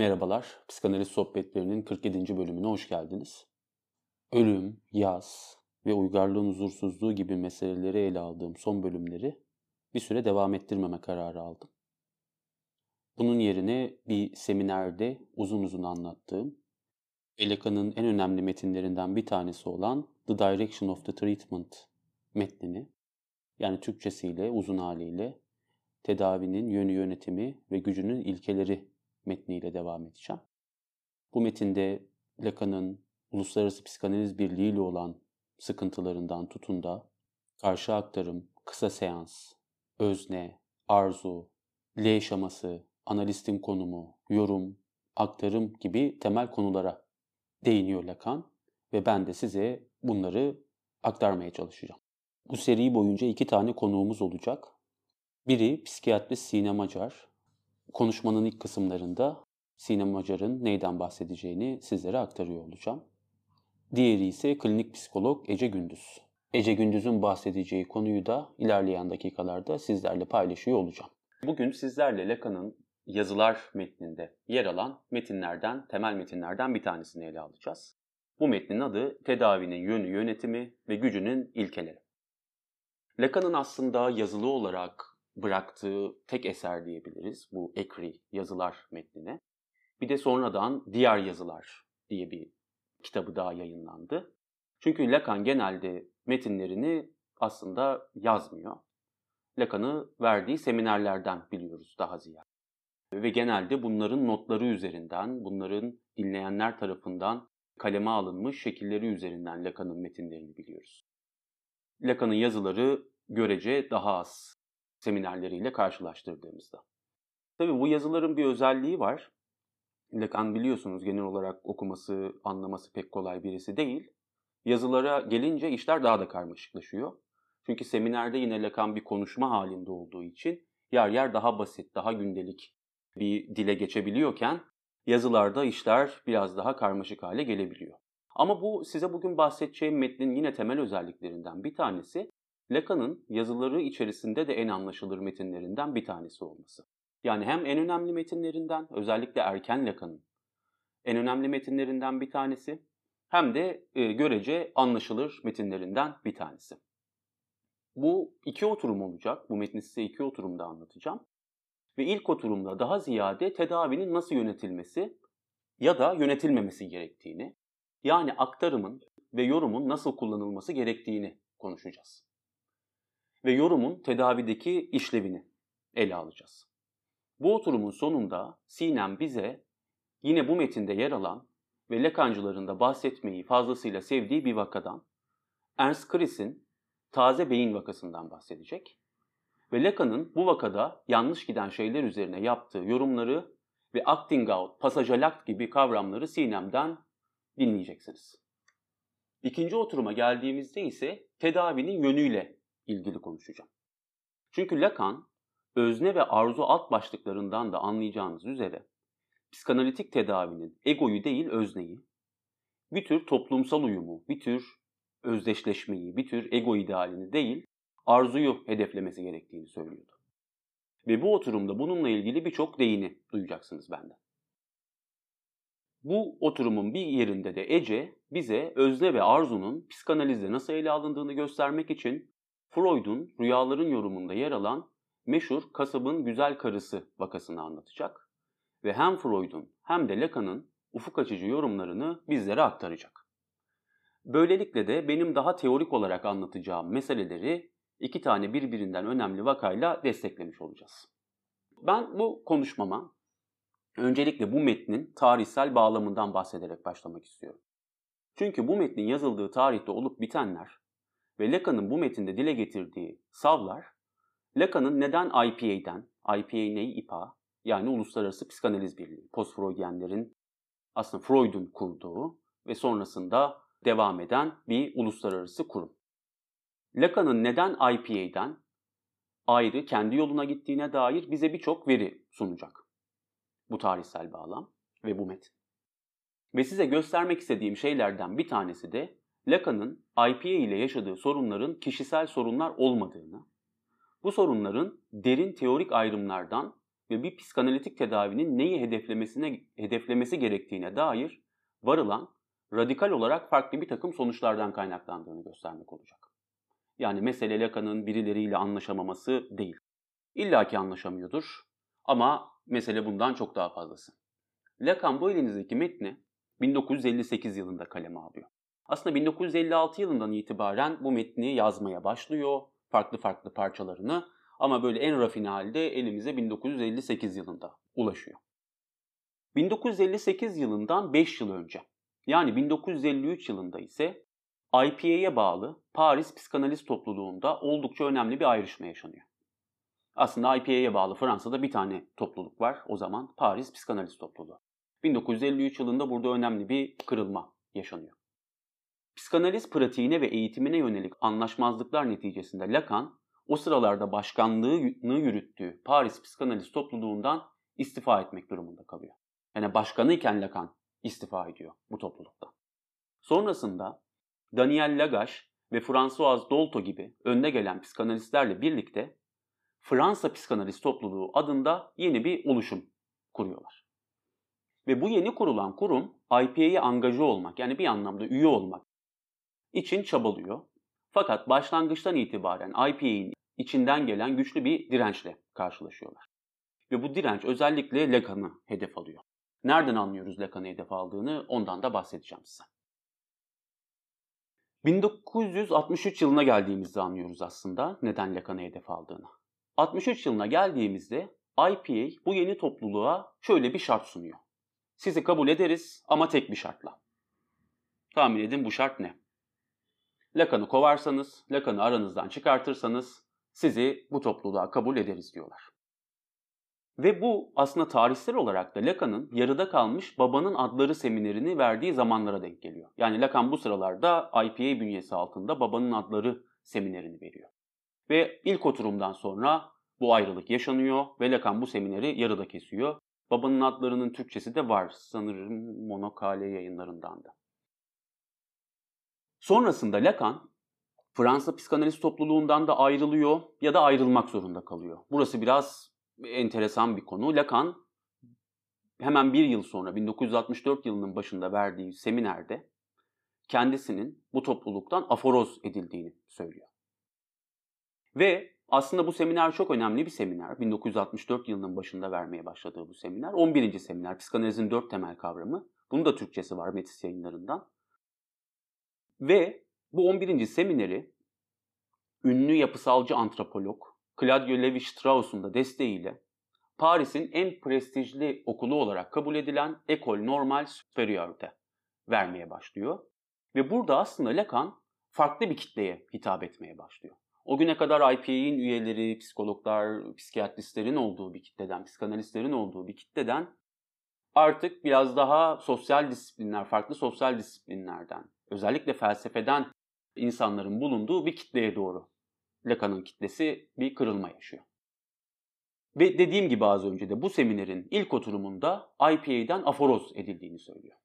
Merhabalar, Psikanaliz Sohbetlerinin 47. bölümüne hoş geldiniz. Ölüm, yaz ve uygarlığın huzursuzluğu gibi meseleleri ele aldığım son bölümleri bir süre devam ettirmeme kararı aldım. Bunun yerine bir seminerde uzun uzun anlattığım Elaka'nın en önemli metinlerinden bir tanesi olan The Direction of the Treatment metnini, yani Türkçesiyle, uzun haliyle tedavinin yönü yönetimi ve gücünün ilkeleri metniyle devam edeceğim. Bu metinde Lacan'ın Uluslararası Psikanaliz Birliği ile olan sıkıntılarından tutun da karşı aktarım, kısa seans, özne, arzu, L şaması, analistin konumu, yorum, aktarım gibi temel konulara değiniyor Lacan ve ben de size bunları aktarmaya çalışacağım. Bu seri boyunca iki tane konuğumuz olacak. Biri psikiyatrist Sinem Acar, konuşmanın ilk kısımlarında Sinem Acar'ın neyden bahsedeceğini sizlere aktarıyor olacağım. Diğeri ise klinik psikolog Ece Gündüz. Ece Gündüz'ün bahsedeceği konuyu da ilerleyen dakikalarda sizlerle paylaşıyor olacağım. Bugün sizlerle Lacan'ın yazılar metninde yer alan metinlerden, temel metinlerden bir tanesini ele alacağız. Bu metnin adı Tedavinin Yönü Yönetimi ve Gücünün İlkeleri. Lacan'ın aslında yazılı olarak bıraktığı tek eser diyebiliriz bu Ekri yazılar metnine. Bir de sonradan Diğer Yazılar diye bir kitabı daha yayınlandı. Çünkü Lacan genelde metinlerini aslında yazmıyor. Lacan'ı verdiği seminerlerden biliyoruz daha ziyade. Ve genelde bunların notları üzerinden, bunların dinleyenler tarafından kaleme alınmış şekilleri üzerinden Lacan'ın metinlerini biliyoruz. Lacan'ın yazıları görece daha az seminerleriyle karşılaştırdığımızda. Tabii bu yazıların bir özelliği var. Lacan biliyorsunuz genel olarak okuması, anlaması pek kolay birisi değil. Yazılara gelince işler daha da karmaşıklaşıyor. Çünkü seminerde yine Lacan bir konuşma halinde olduğu için yer yer daha basit, daha gündelik bir dile geçebiliyorken yazılarda işler biraz daha karmaşık hale gelebiliyor. Ama bu size bugün bahsedeceğim metnin yine temel özelliklerinden bir tanesi Lacan'ın yazıları içerisinde de en anlaşılır metinlerinden bir tanesi olması. Yani hem en önemli metinlerinden, özellikle erken Lacan'ın en önemli metinlerinden bir tanesi, hem de e, görece anlaşılır metinlerinden bir tanesi. Bu iki oturum olacak. Bu metni size iki oturumda anlatacağım. Ve ilk oturumda daha ziyade tedavinin nasıl yönetilmesi ya da yönetilmemesi gerektiğini, yani aktarımın ve yorumun nasıl kullanılması gerektiğini konuşacağız ve yorumun tedavideki işlevini ele alacağız. Bu oturumun sonunda Sinem bize yine bu metinde yer alan ve Lacancıların da bahsetmeyi fazlasıyla sevdiği bir vakadan, Ernst Chris'in taze beyin vakasından bahsedecek ve Lacan'ın bu vakada yanlış giden şeyler üzerine yaptığı yorumları ve acting out, passajalakt gibi kavramları Sinem'den dinleyeceksiniz. İkinci oturuma geldiğimizde ise tedavinin yönüyle ilgili konuşacağım. Çünkü Lacan, özne ve arzu alt başlıklarından da anlayacağınız üzere psikanalitik tedavinin egoyu değil özneyi, bir tür toplumsal uyumu, bir tür özdeşleşmeyi, bir tür ego idealini değil, arzuyu hedeflemesi gerektiğini söylüyordu. Ve bu oturumda bununla ilgili birçok değini duyacaksınız benden. Bu oturumun bir yerinde de Ece bize özne ve arzunun psikanalizde nasıl ele alındığını göstermek için Freud'un rüyaların yorumunda yer alan meşhur kasabın güzel karısı vakasını anlatacak ve hem Freud'un hem de Lacan'ın ufuk açıcı yorumlarını bizlere aktaracak. Böylelikle de benim daha teorik olarak anlatacağım meseleleri iki tane birbirinden önemli vakayla desteklemiş olacağız. Ben bu konuşmama öncelikle bu metnin tarihsel bağlamından bahsederek başlamak istiyorum. Çünkü bu metnin yazıldığı tarihte olup bitenler ve Lacan'ın bu metinde dile getirdiği savlar, Lacan'ın neden IPA'den, IPA ne IPA, yani Uluslararası Psikanaliz Birliği, post-Freudyenlerin aslında Freud'un kurduğu ve sonrasında devam eden bir uluslararası kurum. Lacan'ın neden IPA'den ayrı kendi yoluna gittiğine dair bize birçok veri sunacak. Bu tarihsel bağlam ve bu metin. Ve size göstermek istediğim şeylerden bir tanesi de Lacan'ın IPA ile yaşadığı sorunların kişisel sorunlar olmadığını, bu sorunların derin teorik ayrımlardan ve bir psikanalitik tedavinin neyi hedeflemesine hedeflemesi gerektiğine dair varılan radikal olarak farklı bir takım sonuçlardan kaynaklandığını göstermek olacak. Yani mesele Lacan'ın birileriyle anlaşamaması değil. İlla ki anlaşamıyordur ama mesele bundan çok daha fazlası. Lacan bu elinizdeki metni 1958 yılında kaleme alıyor. Aslında 1956 yılından itibaren bu metni yazmaya başlıyor. Farklı farklı parçalarını ama böyle en rafine halde elimize 1958 yılında ulaşıyor. 1958 yılından 5 yıl önce yani 1953 yılında ise IPA'ya bağlı Paris Psikanaliz Topluluğu'nda oldukça önemli bir ayrışma yaşanıyor. Aslında IPA'ya bağlı Fransa'da bir tane topluluk var o zaman Paris Psikanaliz Topluluğu. 1953 yılında burada önemli bir kırılma yaşanıyor. Psikanaliz pratiğine ve eğitimine yönelik anlaşmazlıklar neticesinde Lacan o sıralarda başkanlığını yürüttüğü Paris Psikanaliz Topluluğundan istifa etmek durumunda kalıyor. Yani başkanıyken Lacan istifa ediyor bu toplulukta. Sonrasında Daniel Lagache ve François Dolto gibi önde gelen psikanalistlerle birlikte Fransa Psikanaliz Topluluğu adında yeni bir oluşum kuruyorlar. Ve bu yeni kurulan kurum IPA'ye angaje olmak yani bir anlamda üye olmak için çabalıyor. Fakat başlangıçtan itibaren IPA'nin içinden gelen güçlü bir dirençle karşılaşıyorlar. Ve bu direnç özellikle Lacan'ı hedef alıyor. Nereden anlıyoruz Lacan'ı hedef aldığını ondan da bahsedeceğim size. 1963 yılına geldiğimizde anlıyoruz aslında neden Lacan'ı hedef aldığını. 63 yılına geldiğimizde IPA bu yeni topluluğa şöyle bir şart sunuyor. Sizi kabul ederiz ama tek bir şartla. Tahmin edin bu şart ne? Lacan'ı kovarsanız, Lacan'ı aranızdan çıkartırsanız sizi bu topluluğa kabul ederiz diyorlar. Ve bu aslında tarihsel olarak da Lacan'ın yarıda kalmış Babanın Adları seminerini verdiği zamanlara denk geliyor. Yani Lacan bu sıralarda IPA bünyesi altında Babanın Adları seminerini veriyor. Ve ilk oturumdan sonra bu ayrılık yaşanıyor ve Lacan bu semineri yarıda kesiyor. Babanın adlarının Türkçesi de var sanırım Monokale yayınlarından da. Sonrasında Lacan Fransa psikanaliz topluluğundan da ayrılıyor ya da ayrılmak zorunda kalıyor. Burası biraz enteresan bir konu. Lacan hemen bir yıl sonra 1964 yılının başında verdiği seminerde kendisinin bu topluluktan aforoz edildiğini söylüyor. Ve aslında bu seminer çok önemli bir seminer. 1964 yılının başında vermeye başladığı bu seminer. 11. seminer. Psikanalizin dört temel kavramı. Bunun da Türkçesi var Metis yayınlarından. Ve bu 11. semineri ünlü yapısalcı antropolog Claudio Levi-Strauss'un da desteğiyle Paris'in en prestijli okulu olarak kabul edilen École Normale Supérieur'de vermeye başlıyor. Ve burada aslında Lacan farklı bir kitleye hitap etmeye başlıyor. O güne kadar IPA'nin üyeleri, psikologlar, psikiyatristlerin olduğu bir kitleden, psikanalistlerin olduğu bir kitleden artık biraz daha sosyal disiplinler, farklı sosyal disiplinlerden, özellikle felsefeden insanların bulunduğu bir kitleye doğru Lacan'ın kitlesi bir kırılma yaşıyor. Ve dediğim gibi az önce de bu seminerin ilk oturumunda IPA'dan aforoz edildiğini söylüyor.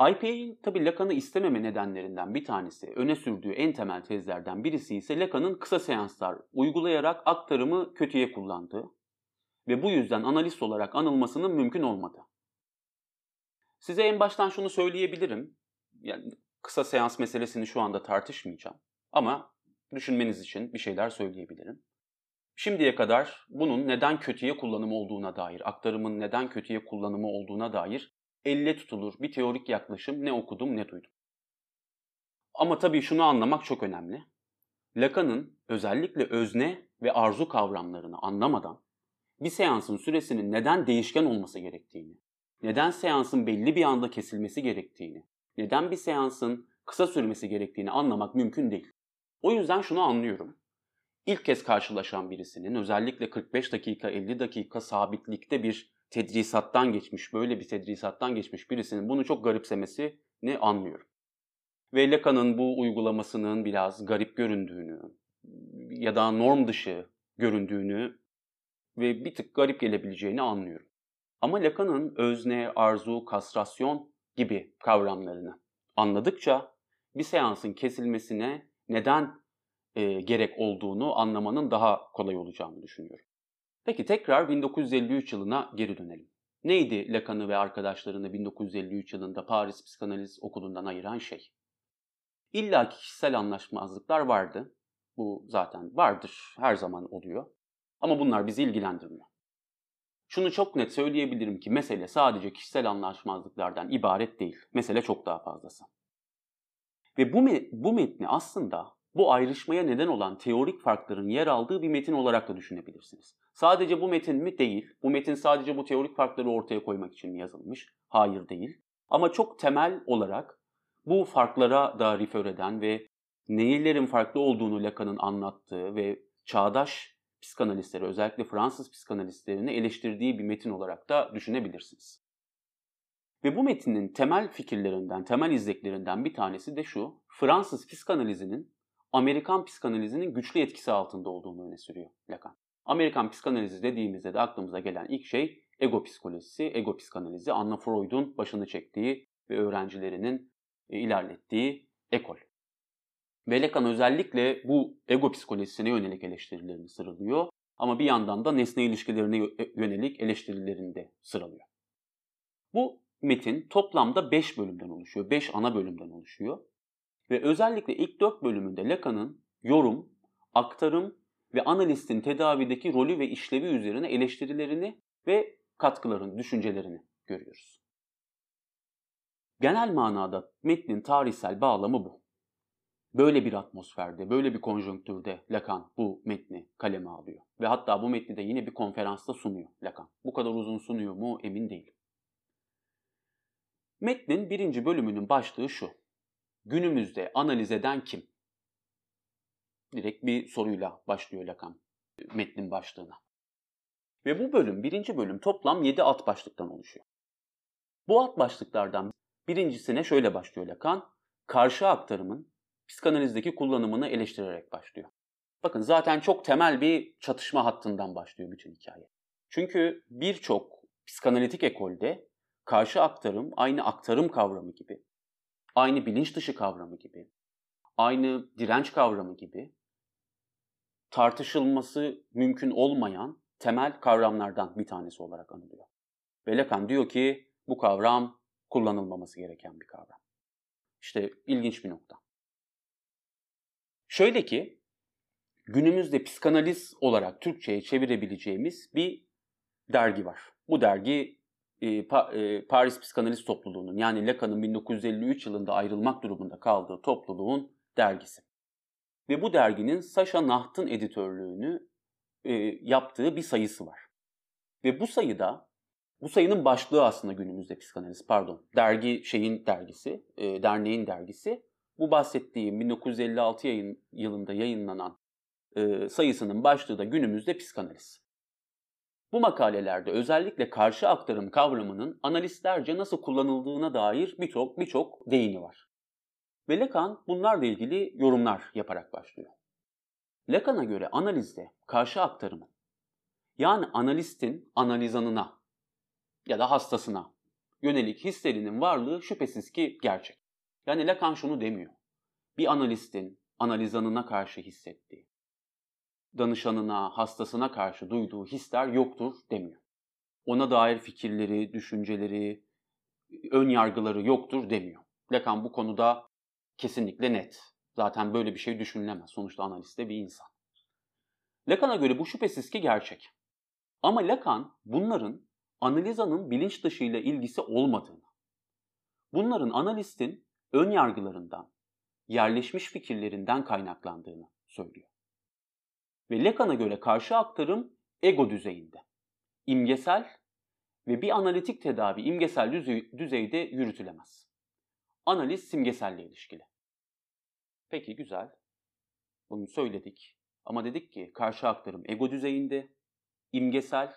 IPA'nin tabi Lacan'ı istememe nedenlerinden bir tanesi, öne sürdüğü en temel tezlerden birisi ise Lacan'ın kısa seanslar uygulayarak aktarımı kötüye kullandığı ve bu yüzden analist olarak anılmasının mümkün olmadığı. Size en baştan şunu söyleyebilirim. Yani kısa seans meselesini şu anda tartışmayacağım. Ama düşünmeniz için bir şeyler söyleyebilirim. Şimdiye kadar bunun neden kötüye kullanımı olduğuna dair, aktarımın neden kötüye kullanımı olduğuna dair elle tutulur bir teorik yaklaşım ne okudum ne duydum. Ama tabii şunu anlamak çok önemli. Lacan'ın özellikle özne ve arzu kavramlarını anlamadan bir seansın süresinin neden değişken olması gerektiğini, neden seansın belli bir anda kesilmesi gerektiğini, neden bir seansın kısa sürmesi gerektiğini anlamak mümkün değil. O yüzden şunu anlıyorum. İlk kez karşılaşan birisinin özellikle 45 dakika 50 dakika sabitlikte bir tedrisattan geçmiş, böyle bir tedrisattan geçmiş birisinin bunu çok garipsemesini anlıyorum. Ve Lacan'ın bu uygulamasının biraz garip göründüğünü ya da norm dışı göründüğünü ve bir tık garip gelebileceğini anlıyorum. Ama Lacan'ın özne, arzu, kastrasyon gibi kavramlarını anladıkça bir seansın kesilmesine neden e, gerek olduğunu anlamanın daha kolay olacağını düşünüyorum. Peki tekrar 1953 yılına geri dönelim. Neydi Lacan'ı ve arkadaşlarını 1953 yılında Paris Psikanaliz Okulu'ndan ayıran şey? İlla ki kişisel anlaşmazlıklar vardı. Bu zaten vardır, her zaman oluyor. Ama bunlar bizi ilgilendirmiyor. Şunu çok net söyleyebilirim ki mesele sadece kişisel anlaşmazlıklardan ibaret değil. Mesele çok daha fazlası. Ve bu, bu metni aslında bu ayrışmaya neden olan teorik farkların yer aldığı bir metin olarak da düşünebilirsiniz. Sadece bu metin mi? Değil. Bu metin sadece bu teorik farkları ortaya koymak için mi yazılmış? Hayır değil. Ama çok temel olarak bu farklara da refer eden ve neylerin farklı olduğunu Lacan'ın anlattığı ve çağdaş psikanalistleri, özellikle Fransız psikanalistlerini eleştirdiği bir metin olarak da düşünebilirsiniz. Ve bu metinin temel fikirlerinden, temel izleklerinden bir tanesi de şu, Fransız psikanalizinin Amerikan psikanalizinin güçlü etkisi altında olduğunu öne sürüyor Lacan. Amerikan psikanalizi dediğimizde de aklımıza gelen ilk şey ego psikolojisi, ego psikanalizi, Anna Freud'un başını çektiği ve öğrencilerinin e, ilerlettiği ekol. Ve Lacan özellikle bu ego psikolojisine yönelik eleştirilerini sıralıyor ama bir yandan da nesne ilişkilerine yönelik eleştirilerini de sıralıyor. Bu metin toplamda 5 bölümden oluşuyor. 5 ana bölümden oluşuyor. Ve özellikle ilk 4 bölümünde Lacan'ın yorum, aktarım ve analistin tedavideki rolü ve işlevi üzerine eleştirilerini ve katkıların, düşüncelerini görüyoruz. Genel manada metnin tarihsel bağlamı bu. Böyle bir atmosferde, böyle bir konjonktürde Lacan bu metni kaleme alıyor. Ve hatta bu metni de yine bir konferansta sunuyor Lacan. Bu kadar uzun sunuyor mu emin değilim. Metnin birinci bölümünün başlığı şu. Günümüzde analiz eden kim? Direkt bir soruyla başlıyor Lacan metnin başlığına. Ve bu bölüm, birinci bölüm toplam 7 alt başlıktan oluşuyor. Bu alt başlıklardan birincisine şöyle başlıyor Lacan. Karşı aktarımın psikanalizdeki kullanımını eleştirerek başlıyor. Bakın zaten çok temel bir çatışma hattından başlıyor bütün hikaye. Çünkü birçok psikanalitik ekolde karşı aktarım aynı aktarım kavramı gibi, aynı bilinç dışı kavramı gibi, aynı direnç kavramı gibi tartışılması mümkün olmayan temel kavramlardan bir tanesi olarak anılıyor. Ve diyor ki bu kavram kullanılmaması gereken bir kavram. İşte ilginç bir nokta. Şöyle ki günümüzde psikanaliz olarak Türkçe'ye çevirebileceğimiz bir dergi var. Bu dergi e, e, Paris Psikanaliz Topluluğu'nun yani Lacan'ın 1953 yılında ayrılmak durumunda kaldığı topluluğun dergisi. Ve bu derginin Sasha Naht'ın editörlüğünü e, yaptığı bir sayısı var. Ve bu sayıda, bu sayının başlığı aslında günümüzde psikanaliz, pardon, dergi şeyin dergisi, derneğin dergisi. Bu bahsettiğim 1956 yayın, yılında yayınlanan e, sayısının başlığı da günümüzde psikanaliz. Bu makalelerde özellikle karşı aktarım kavramının analistlerce nasıl kullanıldığına dair birçok birçok değini var. Ve Lacan bunlarla ilgili yorumlar yaparak başlıyor. Lacan'a göre analizde karşı aktarımın yani analistin analizanına ya da hastasına yönelik hislerinin varlığı şüphesiz ki gerçek. Yani Lacan şunu demiyor. Bir analistin analizanına karşı hissettiği, danışanına, hastasına karşı duyduğu hisler yoktur demiyor. Ona dair fikirleri, düşünceleri, ön yargıları yoktur demiyor. Lacan bu konuda kesinlikle net. Zaten böyle bir şey düşünülemez. Sonuçta analist de bir insan. Lacan'a göre bu şüphesiz ki gerçek. Ama Lacan bunların analizanın bilinç dışıyla ilgisi olmadığını, bunların analistin ön yargılarından, yerleşmiş fikirlerinden kaynaklandığını söylüyor. Ve Lacan'a göre karşı aktarım ego düzeyinde, imgesel ve bir analitik tedavi imgesel düzeyde yürütülemez. Analiz simgeselle ilişkili. Peki güzel. Bunu söyledik. Ama dedik ki karşı aktarım ego düzeyinde, imgesel,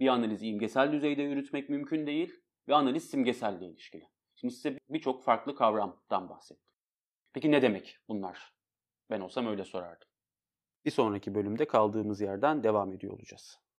bir analizi imgesel düzeyde yürütmek mümkün değil ve analiz simgeselle ilişkili. Şimdi size birçok farklı kavramdan bahsettim. Peki ne demek bunlar? Ben olsam öyle sorardım. Bir sonraki bölümde kaldığımız yerden devam ediyor olacağız.